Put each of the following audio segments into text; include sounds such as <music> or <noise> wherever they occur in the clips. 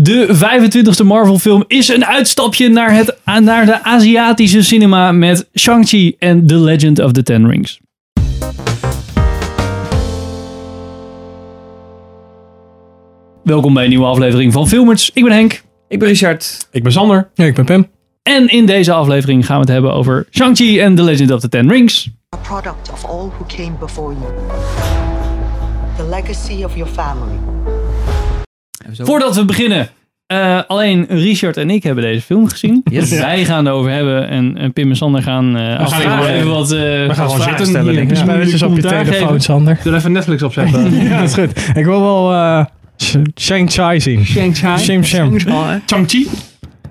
De 25e Marvel film is een uitstapje naar, het, naar de Aziatische cinema met Shang-Chi en The Legend of the Ten Rings. Welkom bij een nieuwe aflevering van Filmers. Ik ben Henk. Ik ben Richard. Ik ben Sander. Ja, ik ben Pim. En in deze aflevering gaan we het hebben over Shang-Chi en The Legend of the Ten Rings. a product of all who came before you. The legacy of your family. Voordat we beginnen, eh, alleen Richard en ik hebben deze film gezien. Yes. Wij gaan het over hebben en, en Pim en Sander gaan eh gaan afvragen even- even wat, eh, We gaan wat vragen stellen. hier. Ja. Eens op je telefoon, geven. Sander. Doe even Netflix opzetten. <laughs> ja, dat is goed. Ik wil wel eh Sh- Shang-Chi zien. Shang-Chi. Shim Shim. Chang-Chi.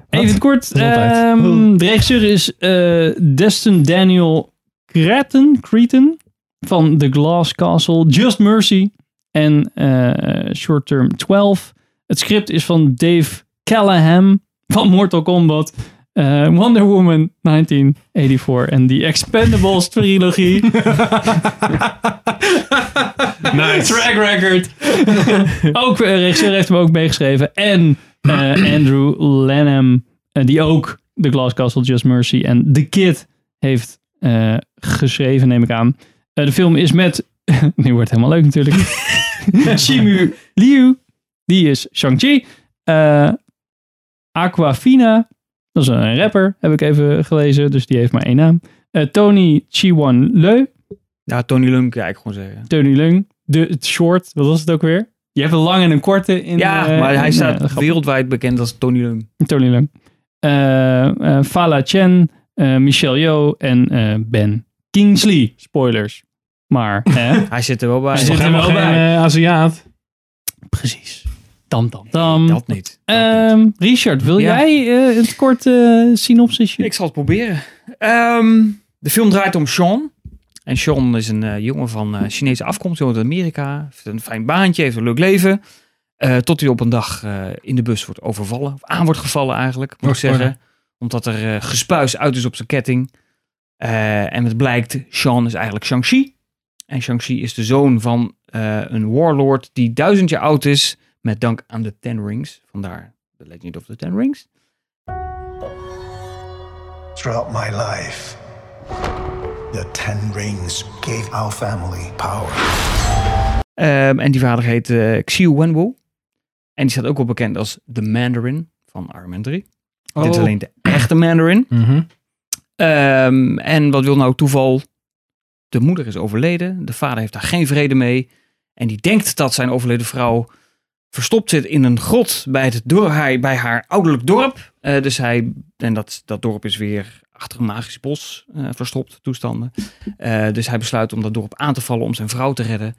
Even kort, ehm, de regisseur is eh, Destin Daniel Cretton, Cretton van The Glass Castle, Just Mercy en eh, Short Term 12. Het script is van Dave Callahan van Mortal Kombat, eh, Wonder Woman 1984 en The Expendables trilogie. <laughs> Nice. Track record. <laughs> ook eh, regisseur heeft hem ook meegeschreven. En eh, <clears throat> Andrew Lanham, die ook The Glass Castle, Just Mercy en The Kid heeft geschreven, neem ik aan. De film is met, <laughs> nu wordt het helemaal leuk natuurlijk, Shimu Liu, die is Shang-Chi. Eh, Aquafina, dat is een rapper, heb ik even gelezen, dus die heeft maar één naam. Eh, Tony Chiwan Leu, Ja, Tony Lung, ja, ik gewoon zeggen. Tony Lung, de het short, wat was het ook weer? Je hebt een lange en een korte in. Ja, eh, maar hij in, staat wereldwijd bekend als Tony Lung. Tony Lung. Eh, eh, Fala Chen, eh, Michelle Yeoh en eh, Ben Kingsley. Spoilers. Maar, hè? <laughs> Hij zit er wel bij. Hij zit er wel bij. Aziat. Precies. Tam, tam, tam. Dat niet. Dat niet. Ehm, Richard, wil Ja. jij eh, het korte synopsisje? Ik zal het proberen. Ehm, de film draait om Sean. En Sean is een eh, jongen van eh, Chinese afkomst, woont in Amerika. Heeft een fijn baantje, heeft een leuk leven. Eh, tot hij op een dag eh, in de bus wordt overvallen. Of aan wordt gevallen eigenlijk, moet Oh, ik zeggen. spoiler. Omdat er eh, gespuis uit is op zijn ketting. Eh, en het blijkt, Sean is eigenlijk Shang-Chi. En Shang-Chi is de zoon van eh, een warlord die duizend jaar oud is. Met dank aan de Ten Rings. Vandaar The Legend of the Ten Rings. Throughout my life, the Ten Rings gave our family power. Ehm, en die vader heet eh Xiu Wenwu. En die staat ook wel bekend als de Mandarin van Iron Man 3. Dit is Oh. alleen de echte Mandarin. Mhm. Ehm, en wat wil nou toeval? De moeder is overleden. De vader heeft daar geen vrede mee. En die denkt dat zijn overleden vrouw verstopt zit in een grot bij, het door, hij, bij haar ouderlijk dorp. Eh, dus hij, en dat, dat dorp is weer achter een magisch bos eh, verstopt toestanden. Eh, dus hij besluit om dat dorp aan te vallen om zijn vrouw te redden.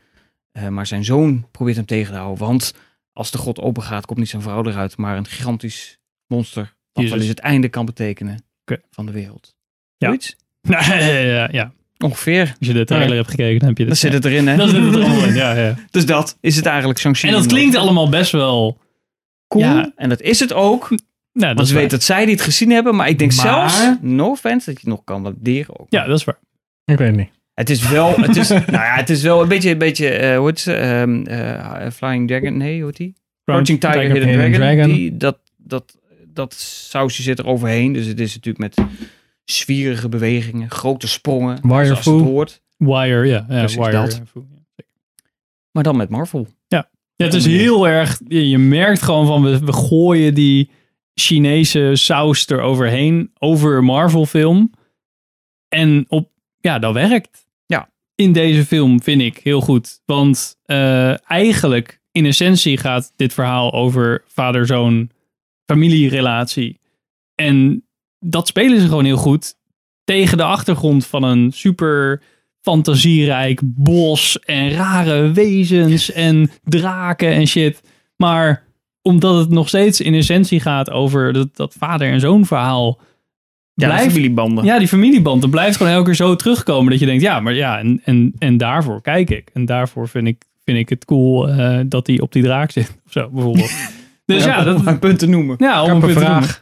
Maar zijn zoon probeert hem tegen te houden. Want als de grot open gaat, komt niet zijn vrouw eruit, maar een gigantisch monster. Dat Jezus. wel eens het einde kan betekenen van de wereld. Ja. Zoiets? <laughs> ja, ja, ja. Ongeveer. Als je de trailer hebt gekeken, dan heb je Dan dit. zit het erin, hè? Dan zit het er allemaal in, ja, ja. <laughs> Dus dat is het eigenlijk, Shang-Chi. En dat klinkt allemaal best wel cool. Ja. En dat is het ook. Nou, dat Want is ze weten dat zij die het gezien hebben. Maar ik denk Maar- zelfs, no offense, dat je het nog kan waarderen ook. Ja, dat is waar. Ik weet het niet. Het is wel, het is, <laughs> nou ja, het is wel een beetje, een beetje eh, hoe heet ze? Ehm, eh, Flying Dragon, nee, hoe heet die? Crouching Tiger, Hidden, Hidden Dragon. Dragon. Die, dat, dat, dat sausje zit er overheen. Dus het is natuurlijk met zwierige bewegingen, grote sprongen. Wire zoals het hoort. Wire, ja. ja Precies Wire. dat. Maar dan met Marvel. Ja, het is heel erg. Je, je merkt gewoon van we, we gooien die Chinese saus eroverheen over Marvel film. En op, ja, dat werkt. Ja. In deze film vind ik heel goed. Want eh, eigenlijk in essentie gaat dit verhaal over vader-zoon familierelatie. En dat spelen ze gewoon heel goed. Tegen de achtergrond van een super fantasierijk bos en rare wezens en draken en shit. Maar omdat het nog steeds in essentie gaat over dat, dat vader- en zoon verhaal. Ja, blijft- familiebanden. Ja, die familieband. Dat blijft gewoon elke keer zo terugkomen dat je denkt, ja, maar ja, en, en, en daarvoor kijk ik. En daarvoor vind ik, vind ik het cool eh, dat hij op die draak zit. <laughs> Of zo, bijvoorbeeld. <laughs> Dus ja, dat, om een punt te noemen. ja om een punt te vraag. noemen.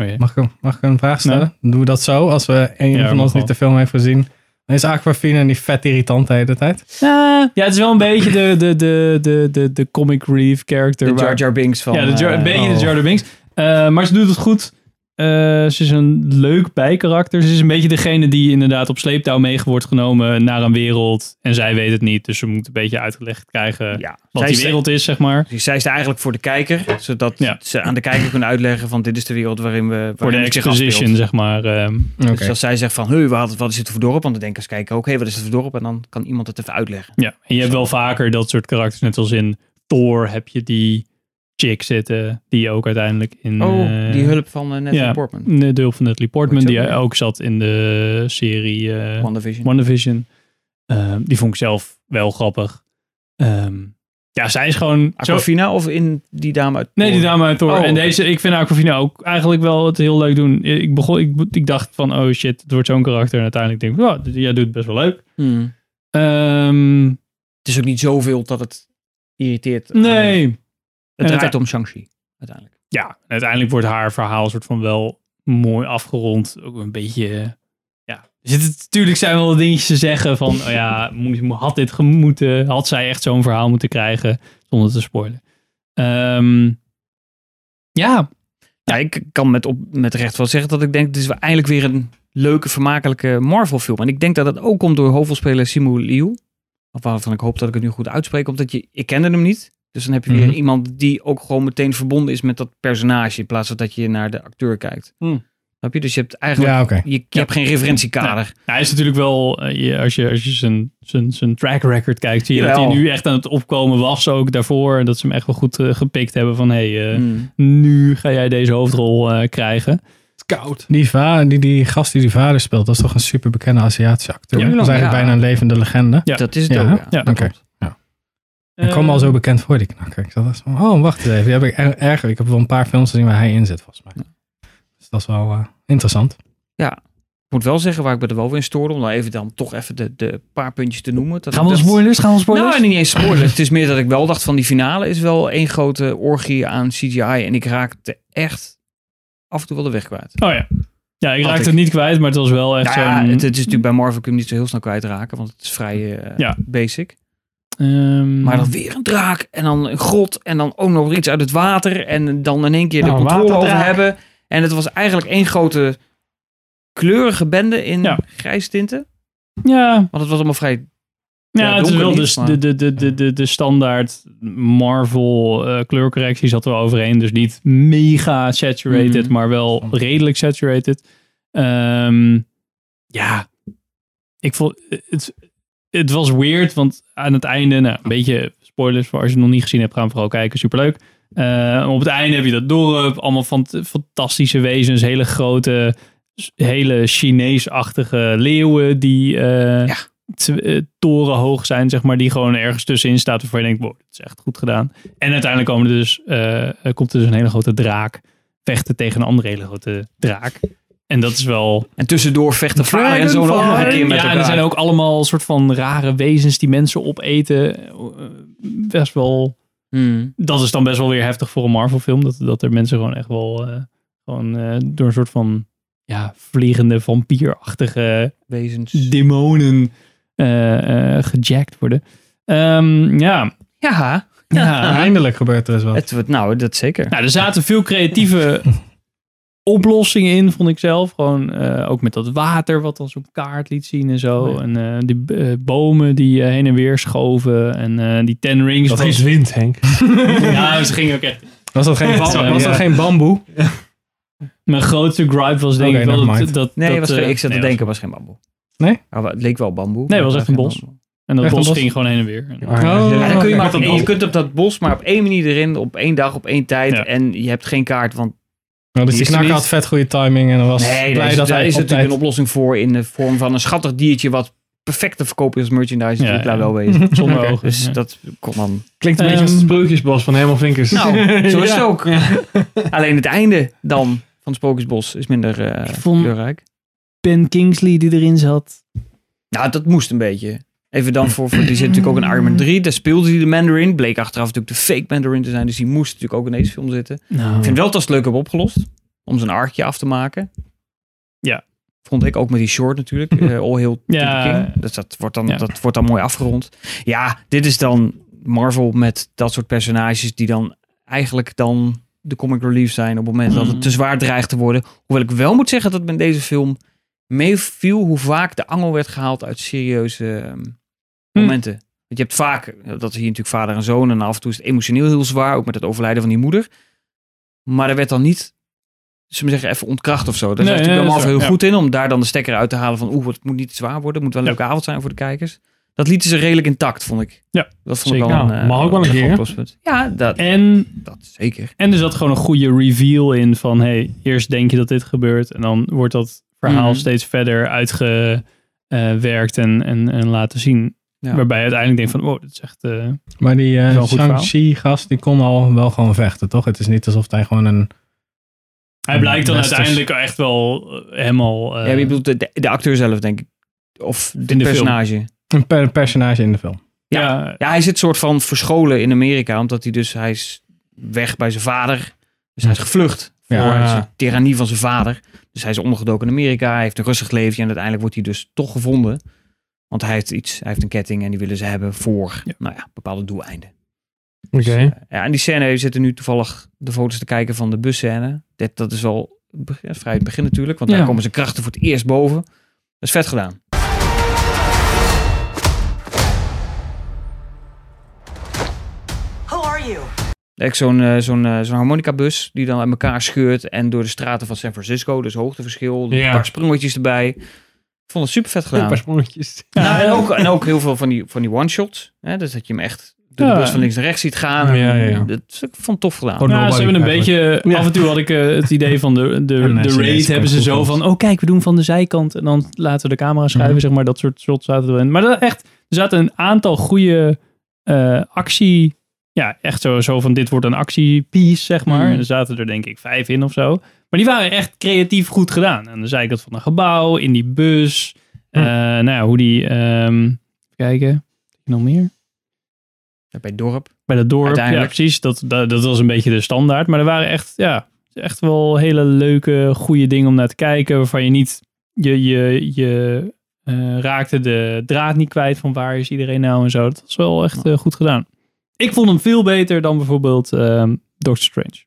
Oh, ja. Mag ik, mag ik een vraag stellen? Doen we dat zo? Als we een Ja, van ons wel. niet de film heeft gezien, Dan is Aquafina niet vet irritant de hele tijd. Ja, ja, het is wel een beetje de, de, de, de, de, de comic relief character. De waar- Jar Jar Binks van... ja, de Jar, eh, een beetje oh. de Jar Jar Binks. Eh, maar ze doet het goed. Eh, ze is een leuk bijkarakter. Ze is een beetje degene die inderdaad op sleeptouw mee wordt genomen naar een wereld. En zij weet het niet. Dus ze moet een beetje uitgelegd krijgen ja, wat zij die wereld is, zeg maar. Dus zij is er eigenlijk voor de kijker, zodat Ja. ze aan de kijker kunnen uitleggen van dit is de wereld waarin we waarin Voor de exposition, zeg maar. ehm. Oké. Dus als zij zegt van, hey, wat, wat is het voor dorp? Want dan denken ze kijken ook, hé, wat is het voor dorp? En dan kan iemand het even uitleggen. Ja, en je hebt wel vaker dat soort karakters. Net als in Thor heb je die chick zitten. Die ook uiteindelijk in... Oh, eh, die hulp van eh, Natalie ja. Portman. De hulp van Natalie Portman. Die ja. ook zat in de serie eh WandaVision. WandaVision. Ehm, die vond ik zelf wel grappig. Ehm, ja, zij is gewoon... Zo, Aquafina of in die dame uit nee, die dame uit Thor. Oh, en deze, ik vind Aquafina ook eigenlijk wel het heel leuk doen. Ik, begon, ik, ik dacht van, oh shit, het wordt zo'n karakter. En uiteindelijk denk ik, oh, jij doet het best wel leuk. Hmm. Ehm, Het is ook niet zoveel dat het irriteert. nee, Het draait om Shang-Chi, uiteindelijk. ja, uiteindelijk wordt haar verhaal soort van wel mooi afgerond. Ook een beetje, ja. Zitten natuurlijk zijn wel dingetjes te zeggen van, oh ja, had dit gemoeten? Had zij echt zo'n verhaal moeten krijgen? Zonder te spoilen. Ehm, ja, Ja, ik kan met, op, met recht wel zeggen dat ik denk, dit is eindelijk weer een leuke, vermakelijke Marvel film. En ik denk dat dat ook komt door hoofdrolspeler Simu Liu. Of waarvan ik hoop dat ik het nu goed uitspreek, omdat je, ik kende hem niet. Dus dan heb je weer Mhm. iemand die ook gewoon meteen verbonden is met dat personage, in plaats van dat je naar de acteur kijkt. Hmm. Snap je? Dus je hebt eigenlijk, Ja, je, je hebt geen referentiekader. hij is natuurlijk wel, eh, je- als je, als je zijn, zijn, zijn track record kijkt, zie je dat hij nu echt aan het opkomen was ook daarvoor. En dat ze hem echt wel goed eh, gepikt hebben van, hé, hey, eh, Hmm. nu ga jij deze hoofdrol eh, krijgen. Koud. Die, va die, die gast die die vader speelt, dat is toch een super bekende Aziatische acteur. Ja, dat is eigenlijk ja. bijna een levende legende. Ja. Dat is het Ja, ook, ja. Ja, Oké. Ik kwam al zo bekend voor, die knakker. Ik dacht van, oh, wacht eens even. Die heb ik er- erg, ik heb wel een paar films gezien waar hij in zit, volgens mij. Dus dat is wel eh, interessant. Ik moet wel zeggen waar ik me er wel weer in stoorde, om dan even dan toch even de, de paar puntjes te noemen. Dat Gaan we dat- spoilers? Gaan we spoilers? Nou, niet eens spoilers. het is meer dat ik wel dacht van die finale is wel één grote orgie aan CGI. En ik raakte echt af en toe wel de weg kwijt. Oh ja. Ja, ik raakte ik. het niet kwijt, maar het was wel echt Nou ja, zo'n... het, het is natuurlijk bij Marvel kun je hem niet zo heel snel kwijtraken, want het is vrij eh, Ja. basic. Ehm, Maar dan weer een draak en dan een grot en dan ook nog iets uit het water en dan in één keer de Nou, controle over hebben. En het was eigenlijk één grote kleurige bende in Ja. grijs tinten. Ja, Want het was allemaal vrij ja, Ja, het is wel niet, dus maar- de, de, de, de, de, de standaard Marvel eh, kleurcorrectie zat er overheen. Dus niet mega saturated, Mhm. maar wel redelijk saturated. Ehm, ja, ik vond het, het was weird, want aan het einde, nou, een beetje spoilers voor als je het nog niet gezien hebt, gaan vooral kijken, superleuk. Eh, op het einde heb je dat dorp, allemaal van fantastische wezens, hele grote, hele Chinees-achtige leeuwen die Ja. eh, torenhoog zijn, zeg maar, die gewoon ergens tussenin staat waarvan je denkt, wow, dat is echt goed gedaan. En uiteindelijk komen er dus, komt er dus een hele grote draak vechten tegen een andere hele grote draak. En dat is wel En tussendoor vechten vader en ook nog een keer met ja, en elkaar. er zijn ook allemaal soort van rare wezens die mensen opeten. Eh, Best wel. Hmm. Dat is dan best wel weer heftig voor een Marvel film. Dat, dat er mensen gewoon echt wel eh, gewoon, eh, door een soort van ja, vliegende vampierachtige Wezens. demonen eh, eh, gejackt worden. Ehm, ja. Ja, ja. Eindelijk gebeurt er eens wat. het, nou, dat zeker. Nou, er zaten veel creatieve oplossingen in, vond ik zelf. Gewoon eh, ook met dat water wat als op kaart liet zien en zo. Oh ja. En eh, die eh, bomen die heen en weer schoven. En eh, die ten rings. Dat was- is wind, Henk. <laughs> Ja, ze gingen ook echt. Was dat geen, bam- Sorry, was dat ja. geen bamboe? Mijn grootste gripe was denk ik wel dat, dat, Nee, dat, was, geen- eh, ik zat te denken, het was geen bamboe. Nee? Nou, het leek wel bamboe. Nee, het was echt een bos. bamboe. En dat Echt bos bos? ging gewoon heen en weer. Ah, Ja, dan kun je, maar dat op- bos. je kunt op dat bos maar op één manier erin, op één dag, op één tijd. Ja. En je hebt geen kaart, want Nou, dus Die er knakker had vet goede timing en dan was nee, blij daar is, dat daar hij is op natuurlijk tijd... een oplossing voor in de vorm van een schattig diertje wat perfect te verkopen is als merchandise. Ja, Ja, daar ja. wel wezen. <laughs> Zonder ogen. Dus ja. dat kon dan. Klinkt een Ehm, beetje als het sprookjesbos van Herman Vinkers. Nou, <laughs> zo is het Ja. ook. Alleen het einde dan van het Sprookjesbos is minder eh vond- kleurrijk. Ben Kingsley die erin zat. Nou, dat moest een beetje. Even dan voor, voor die zit natuurlijk ook in Iron Man 3. Daar speelde hij de Mandarin. Bleek achteraf natuurlijk de fake Mandarin te zijn. Dus die moest natuurlijk ook in deze film zitten. Nou, Ik vind wel dat ze het leuk hebben opgelost. Om zijn arkje af te maken. Ja. Vond ik ook met die short natuurlijk. <laughs> eh All to Ja. King. Dus dat wordt, dan, Ja. dat wordt dan mooi afgerond. Ja, dit is dan Marvel met dat soort personages die dan eigenlijk dan de comic relief zijn op het moment dat het te zwaar dreigt te worden. Hoewel ik wel moet zeggen dat met deze film meeviel hoe vaak de angel werd gehaald uit serieuze ehm, momenten. Want je hebt vaak, dat is hier natuurlijk vader en zoon en af en toe is het emotioneel heel zwaar, ook met het overlijden van die moeder. Maar er werd dan niet, zullen we zeggen, even ontkracht of zo. Daar Nee, is natuurlijk allemaal heel goed in om daar dan de stekker uit te halen van oeh, het moet niet te zwaar worden, het moet wel een Ja. leuke avond zijn voor de kijkers. Dat lieten ze redelijk intact, vond ik. Ja, dat vond zeker. ik wel een, eh, mag ook wel een keer. Ja, dat, En, dat zeker. en er zat gewoon een goede reveal in van, hey, eerst denk je dat dit gebeurt en dan wordt dat verhaal Mhm. steeds verder uitgewerkt en, en, en laten zien. Ja. Waarbij je uiteindelijk denkt van, oh, dit is echt... eh, Maar die eh goed Shang-Chi-gast, die kon al wel gewoon vechten, toch? Het is niet alsof hij gewoon een... hij blijkt dan Westers. uiteindelijk echt wel eh, helemaal... eh, ja, je bedoelt de, de, acteur zelf, denk ik. Of de, In de film. personage. Een per- personage in de film. Ja. ja, Ja, hij zit soort van verscholen in Amerika, omdat hij dus, hij is weg bij zijn vader. Dus hij is gevlucht voor de tirannie van zijn vader. Dus hij is ondergedoken in Amerika, hij heeft een rustig leven en uiteindelijk wordt hij dus toch gevonden. Want hij heeft iets, hij heeft een ketting en die willen ze hebben voor, Ja. nou ja, bepaalde doeleinden. Oké. Dus, eh, ja, en die scène, we zitten nu toevallig de foto's te kijken van de busscène. Dat, dat is ja, vrij het begin natuurlijk, want daar komen zijn krachten voor het eerst boven. Dat is vet gedaan. Echt zo'n eh, zo'n eh, zo'n harmonicabus die dan uit elkaar scheurt en door de straten van San Francisco, dus hoogteverschil, Ja. een paar sprongetjes erbij. Ik vond het super vet Een gedaan. paar sprongetjes. Ja, en, ook, en ook heel veel van die, van die one-shots. Hè, dus dat je hem echt door de bus van links naar rechts ziet gaan. Ja, ja, ja. Dat is- ik vond het tof gedaan. Ja, ze hebben een eigenlijk. beetje. Af en toe had ik eh, het idee van de, de, En, de raid hebben ze zo van. Oh, kijk, we doen van de zijkant. En dan laten we de camera schuiven, Mhm. zeg maar. Dat soort shots zaten erin. Maar dat echt, er zaten een aantal goede eh, actie. Ja, echt zo, zo van: dit wordt een actiepiece, zeg maar. Mhm. En er zaten er denk ik vijf in of zo. Maar die waren echt creatief goed gedaan. Aan de zijkant van een gebouw, in die bus. Hm. Eh, nou ja, hoe die. ehm, even kijken. Nog meer? Ja, bij het dorp. Bij dat dorp, ja precies. Dat, dat, dat was een beetje de standaard. Maar er waren echt, ja, echt wel hele leuke, goede dingen om naar te kijken. Waarvan je niet, je, je, je eh, raakte de draad niet kwijt van waar is iedereen nou en zo. Dat was wel echt eh, goed gedaan. Ik vond hem veel beter dan bijvoorbeeld ehm Doctor Strange.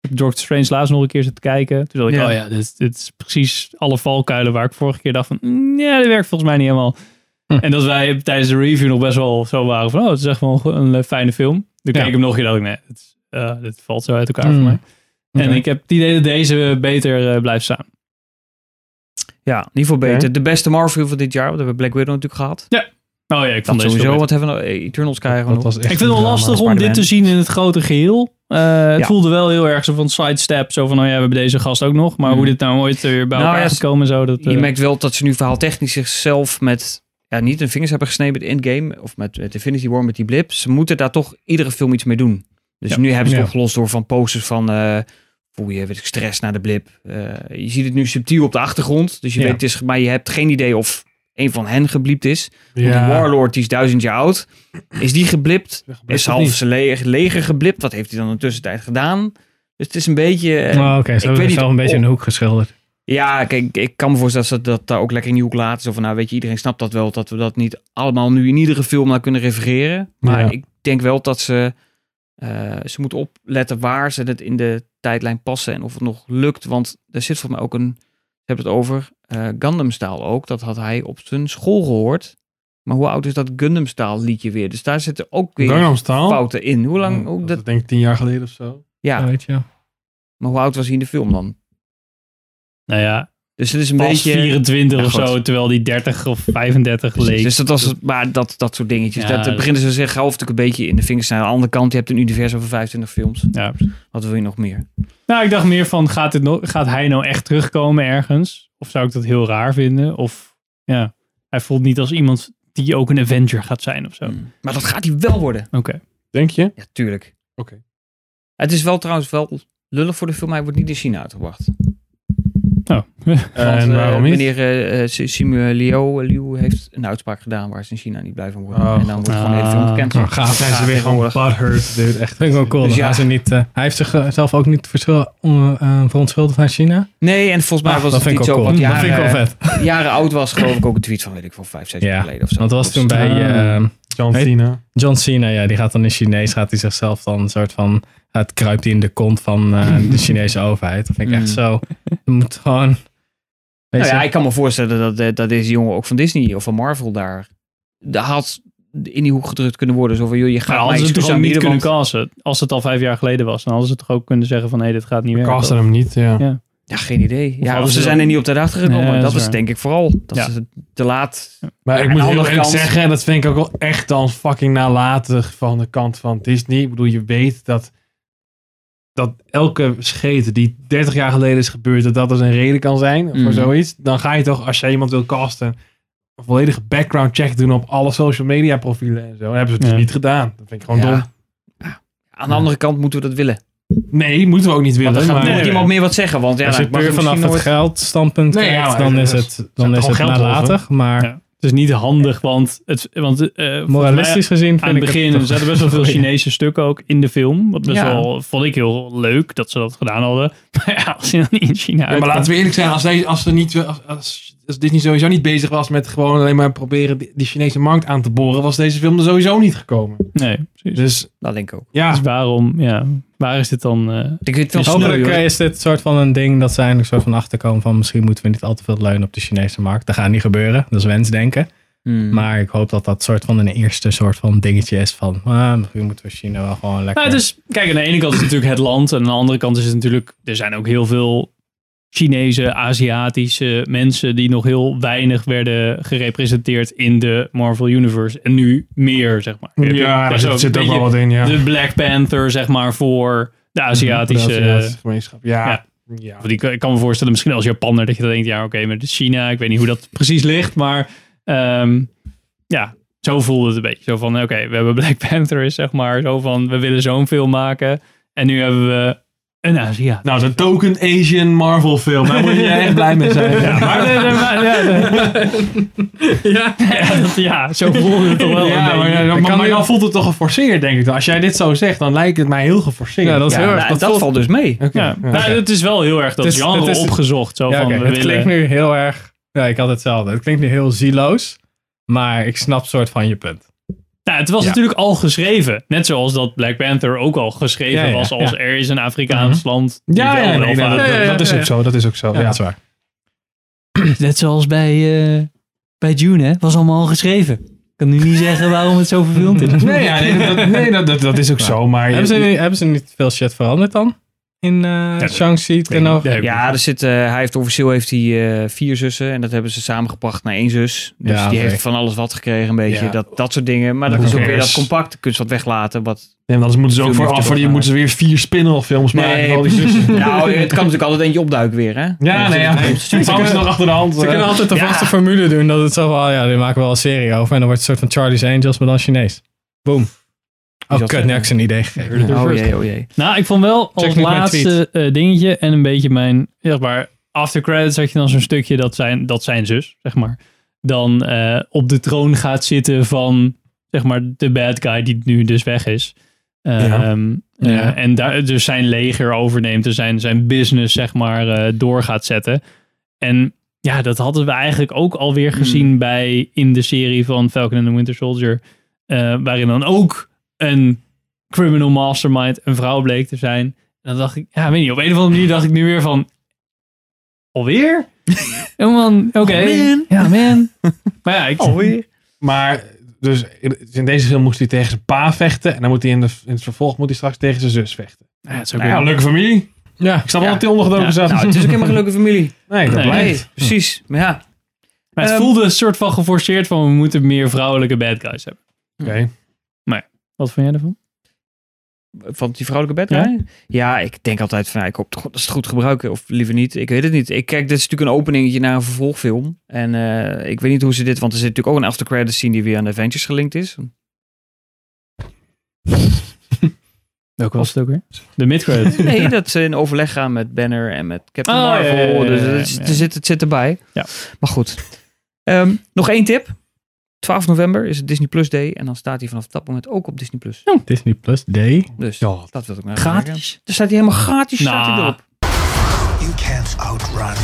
Ik heb Doctor Strange laatst nog een keer zitten kijken. Toen dacht ik, Ja. oh ja, dit, dit is precies alle valkuilen waar ik vorige keer dacht van, mm, ja, dit werkt volgens mij niet helemaal. Hm. En dat wij tijdens de review nog best wel zo waren van, oh, het is echt wel een, een fijne film. Toen Ja. keek ik hem nog een keer dacht ik, nee, het, eh, dit valt zo uit elkaar Mm. voor mij. En ik heb het idee dat deze beter eh, blijft staan. Ja, in ieder geval beter. De beste Marvel van dit jaar. Want we hebben Black Widow natuurlijk gehad. Oh ja, ik Dat vond deze sowieso. Wat hebben we nog? Eh, Eternals krijgen we Dat nog. was echt Ik vind het wel lastig om dit te zien in het grote geheel. Eh, het Ja. voelde wel heel erg zo van sidestep. Zo van, oh ja, we hebben deze gast ook nog. Maar Mhm. hoe dit nou ooit weer bij Nou elkaar ja, is gekomen en zo. Dat, Je eh, merkt wel dat ze nu verhaaltechnisch zichzelf met... Ja, niet hun vingers hebben gesneden met Endgame. Of met, met Infinity War, met die blip. Ze moeten daar toch iedere film iets mee doen. Dus Ja. nu hebben ze het Ja. opgelost door van posters van... eh voel je weet ik, stress naar de blip. Eh, je ziet het nu subtiel op de achtergrond. Dus je Ja. weet het is... Maar je hebt geen idee of een van hen gebliept is. Want Ja. die Warlord, die is duizend jaar oud. Is die geblipt? Is half zijn leger, leger geblipt? Wat heeft hij dan in de tussentijd gedaan? Dus het is een beetje... Oh, Oké, ik zo weet is niet zelf een beetje in de hoek geschilderd. Ja, kijk, ik kan me voorstellen dat ze dat daar ook lekker in die hoek laten. Zo van, nou weet je, iedereen snapt dat wel. Dat we dat niet allemaal nu in iedere film naar kunnen refereren. Maar Ja. ik denk wel dat ze... eh, ze moeten opletten waar ze het in de tijdlijn passen. En of het nog lukt. Want er zit voor mij ook een... Je hebt het over eh Gundam Style ook. Dat had hij op zijn school gehoord. Maar hoe oud is dat Gundam Style liedje weer? Dus daar zitten ook weer fouten in. Hoe lang... Hoe dat dat, denk ik tien jaar geleden of zo. ja, Ja, weet je. maar hoe oud was hij in de film dan? nou ja, Dus het is een pas beetje... 24 Ja, of zo. Terwijl die 30 of 35 Precies, leek. Dus dat was het, maar dat, dat soort dingetjes. Ja, dat, dat- beginnen ze zich hoofdstuk een beetje in de vingers. Aan de andere kant, je hebt een universum van 25 films. ja, Wat wil je nog meer? Nou, ik dacht meer van, gaat, dit nog, gaat hij nou echt terugkomen ergens? Of zou ik dat heel raar vinden? Of ja, hij voelt niet als iemand die ook een Avenger gaat zijn of zo. Hmm. Maar dat gaat hij wel worden. Oké. Denk je? Ja, tuurlijk. Oké. Het is wel trouwens wel lullig voor de film. Hij wordt niet in China uitgebracht. Oh. <laughs> Want, En eh, waarom niet? Meneer eh, eh, Simu Liu, Liu heeft een uitspraak gedaan waar ze in China niet blij van worden. Oh, en dan wordt gewoon Ah. gecanceld. Oh, gaaf. Zijn ze weer gewoon butthurt, dude. Echt. vind ik wel cool. Dus ja. hij, ze niet, hij heeft zichzelf ook niet verschil, verontschuldigd aan China. Nee, en volgens mij Ah, was dat het niet zo ook wat cool. Dat vind ik wel jaren, vet. <laughs> jaren oud was, geloof ik ook een tweet van, weet ik veel, vijf, zes jaar Ja, geleden of zo. want dat was toen Dus, bij Ah. eh, John Cena. John Cena. Ja, die gaat dan in Chinees, gaat hij zichzelf dan een soort van, het kruipt in de kont van eh, <laughs> de Chinese overheid. Dat vind ik echt Mm. zo. Je moet gewoon, weet Nou ja, ik kan me voorstellen dat, eh, dat deze jongen ook van Disney of van Marvel daar, daar had in die hoek gedrukt kunnen worden. Zo van, joh, je gaat Maar hadden ze het toch ook niet kunnen casten. Als het al vijf jaar geleden was, dan hadden ze toch ook kunnen zeggen van, hé, dit gaat niet We werken. casten hem niet, ja. Ja. Ja, geen idee. Ja, of ze zijn er niet op de achter gekomen. Nee, dat dat is denk ik vooral. Dat Ja. ze te laat. Maar Ja, ik moet de heel eerlijk kant- zeggen, dat vind ik ook wel echt dan fucking nalatig van de kant van Disney. Ik bedoel, je weet dat, dat elke scheet die 30 jaar geleden is gebeurd, dat dat dus een reden kan zijn Mhm. voor zoiets. Dan ga je toch, als jij iemand wil casten, een volledige background check doen op alle social media profielen en zo. Hebben ze dus Ja. niet gedaan. Dat vind ik gewoon Ja. dom. Aan de andere kant moeten we dat willen. Nee, moeten we ook niet Want willen. dan gaat maar- nooit nee. iemand meer wat zeggen. Want ja, als je dan het puur het vanaf het nooit- geldstandpunt Nee, kijkt, dan is het, dan toch is het nalatig. Maar Is niet handig, want, het, want eh, volgens moralistisch gezien mij, vind aan het begin het er zaten best wel veel <laughs> Chinese stukken ook in de film. Wat best Ja. wel, vond ik heel leuk dat ze dat gedaan hadden. <laughs> Maar ja, als je dan niet in China Ja, maar laten we eerlijk zijn, als, deze, als, ze niet, als, als, als Disney sowieso niet bezig was met gewoon alleen maar proberen die, die Chinese markt aan te boren, was deze film er sowieso niet gekomen. Nee, precies. Dus Dat denk ik ook. ja, Dus waarom, ja, waar is dit dan? eh, Ik weet wel Is Hopelijk is dit soort van een ding dat ze eigenlijk soort van achterkomen van misschien moeten we niet al te veel leunen op de Chinese markt. Dat gaat niet gebeuren, dat is wensdenken. Hmm. Maar ik hoop dat dat soort van een eerste soort van dingetje is van ah, misschien moeten we China wel gewoon lekker... Nou, dus, kijk, aan de ene kant is het natuurlijk het land. En aan de andere kant is het natuurlijk... Er zijn ook heel veel Chinese, Aziatische mensen... die nog heel weinig werden gerepresenteerd in de Marvel Universe. En nu meer, zeg maar. Ja er daar zit, ook zit een ook wel wat in, ja. De Black Panther, zeg maar, voor de Aziatische... De Aziatische gemeenschap. Ja. Ja. ik, ik kan me voorstellen, misschien als Japanner, dat je dan denkt, ja, oké, dit is China, ik weet niet hoe dat precies ligt, maar ehm, ja, zo voelde het een beetje. Zo van, oké, we hebben Black Panther, is zeg maar, zo van, we willen zo'n film maken en nu hebben we een Aziat. Nou, zo'n token Asian Marvel film. Daar moet je echt blij mee zijn. Ja, maar, nee, nee, maar- ja, nee. ja, dat- ja, zo voelde het toch wel Ja, een maar, ja, maar, maar dan voelt het toch geforceerd, denk ik. dan. Als jij dit zo zegt, dan lijkt het mij heel geforceerd. Ja, dat is Ja, heel erg. nou, dat dat voelt- valt dus mee. Ja, ja. nou, het is wel heel erg dat Het is- genre het is- opgezocht. Zo Ja, van, het willen... klinkt nu heel erg... Ja, ik had hetzelfde. Het klinkt nu heel zieloos, maar ik snap soort van je punt. Nou, het was Ja. natuurlijk al geschreven. Net zoals dat Black Panther ook al geschreven Ja, ja, was als ja. er is een Afrikaans land. die Ja, ja, nee, dat, Ja, ja, dat is ook zo. Dat is ook zo. Ja, Ja, dat is waar. <clears throat> Net zoals bij, eh, bij June, hè? Was allemaal al geschreven. Ik kan nu niet zeggen waarom het zo verfilmd is. <laughs> Nee, ja, nee, dat, nee dat, dat, dat is ook zo. Maar Hebben ze, niet- hebben ze niet veel shit veranderd dan? In Shang-Chi, Tenno? Nee, Ja, er zit, eh, hij heeft officieel heeft hij eh, vier zussen en dat hebben ze samengebracht naar één zus. Dus Ja, die heeft van alles wat gekregen, een beetje Ja. dat, dat soort dingen. Maar dat is ook weer dat cares? compact, kun je wat weglaten. Wat... Nee, want anders moeten ze ook voor af, die moeten ze weer vier spin-off films maken. Nee, van al die zussen. <laughs> nou, het kan natuurlijk altijd eentje opduiken weer, hè? Ja, nee, ja. Ze ze nog achter de hand. Ze kunnen altijd de Ja. vaste formule doen. Dat het zo van, oh ja, die maken wel een serie over. En dan wordt het een soort van Charlie's Angels, maar dan Chinees. Boom. Oh, kut, ik ze een idee gegeven. Oh jee, oh jee. Nou, ik vond wel als Check laatste eh, dingetje en een beetje mijn, zeg maar, after credits had je dan zo'n stukje dat zijn, dat zijn zus, zeg maar, dan eh, op de troon gaat zitten van, zeg maar, de bad guy die nu dus weg is. Ehm, eh, Ja. en daar dus zijn leger overneemt en zijn, zijn business, zeg maar, eh, door gaat zetten. En ja, dat hadden we eigenlijk ook alweer gezien bij in de serie van Falcon and the Winter Soldier. eh, waarin dan ook een criminal mastermind een vrouw bleek te zijn. En dan dacht ik, ja, weet niet, op een of andere manier dacht ik nu weer van, alweer? En <laughs> man, oké. Ja, man. <laughs> Maar ja, ik, Alweer? Maar dus in deze film moest hij tegen zijn pa vechten. En dan moet hij in, de, in het vervolg moet hij straks tegen zijn zus vechten. Ja, het is ook Nou ja, leuke familie. Ja, Ik snap wel Ja. dat hij ondergedoken Ja. zat. Nou, het is ook helemaal geen leuke familie. <laughs> Nee, dat Nee. blijft. Nee, precies. Maar ja, maar het Ehm, voelde een soort van geforceerd van, we moeten meer vrouwelijke bad guys hebben. Oké. Wat vind jij ervan? van die vrouwelijke guy? Ja? ik denk altijd van, ja, ik hoop dat ze het goed gebruiken. Of liever niet. Ik weet het niet. Ik kijk, dit is natuurlijk een openingetje naar een vervolgfilm. En eh, ik weet niet hoe ze dit, want er zit natuurlijk ook een after credits scene die weer aan de Avengers gelinkt is. <laughs> Welke was het ook weer? De midcredit. <laughs> Nee, dat ze in overleg gaan met Banner en met Captain Oh, Marvel. ja, ja, ja, dus het, er zit, het zit erbij. Ja. Maar goed. Ehm, nog één tip. 12 november is het Disney Plus Day. En dan staat hij vanaf dat moment ook op Disney Plus. Disney Plus Day. Dus Ja, dat wil ik maar zeggen. Gratis. Dus staat hij helemaal gratis staat hij Nou. erop. You can't outrun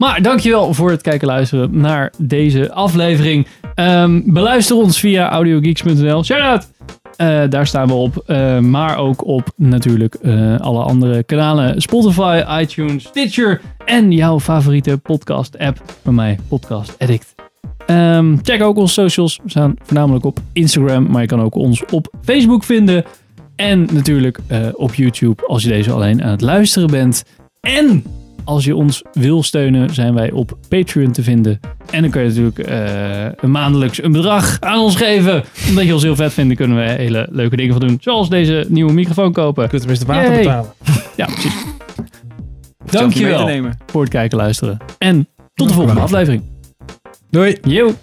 Maar dankjewel voor het kijken en luisteren naar deze aflevering. Ehm, beluister ons via audiogeeks.nl. Shout out! Eh, daar staan we op. Eh, maar ook op natuurlijk eh, alle andere kanalen. Spotify, iTunes, Stitcher en jouw favoriete podcast app. Bij mij Podcast Addict. Ehm, check ook onze socials. We staan voornamelijk op Instagram. Maar je kan ook ons op Facebook vinden. En natuurlijk op YouTube als je deze alleen aan het luisteren bent. En als je ons wil steunen, zijn wij op Patreon te vinden. En dan kun je natuurlijk eh, een maandelijks een bedrag aan ons geven. Omdat je ons heel vet vindt, kunnen we hele leuke dingen van doen. Zoals deze nieuwe microfoon kopen. kunt tenminste water Yay. betalen. Ja, precies. Dankjewel nemen. voor het kijken en luisteren. En tot de volgende aflevering. Doei. Yo!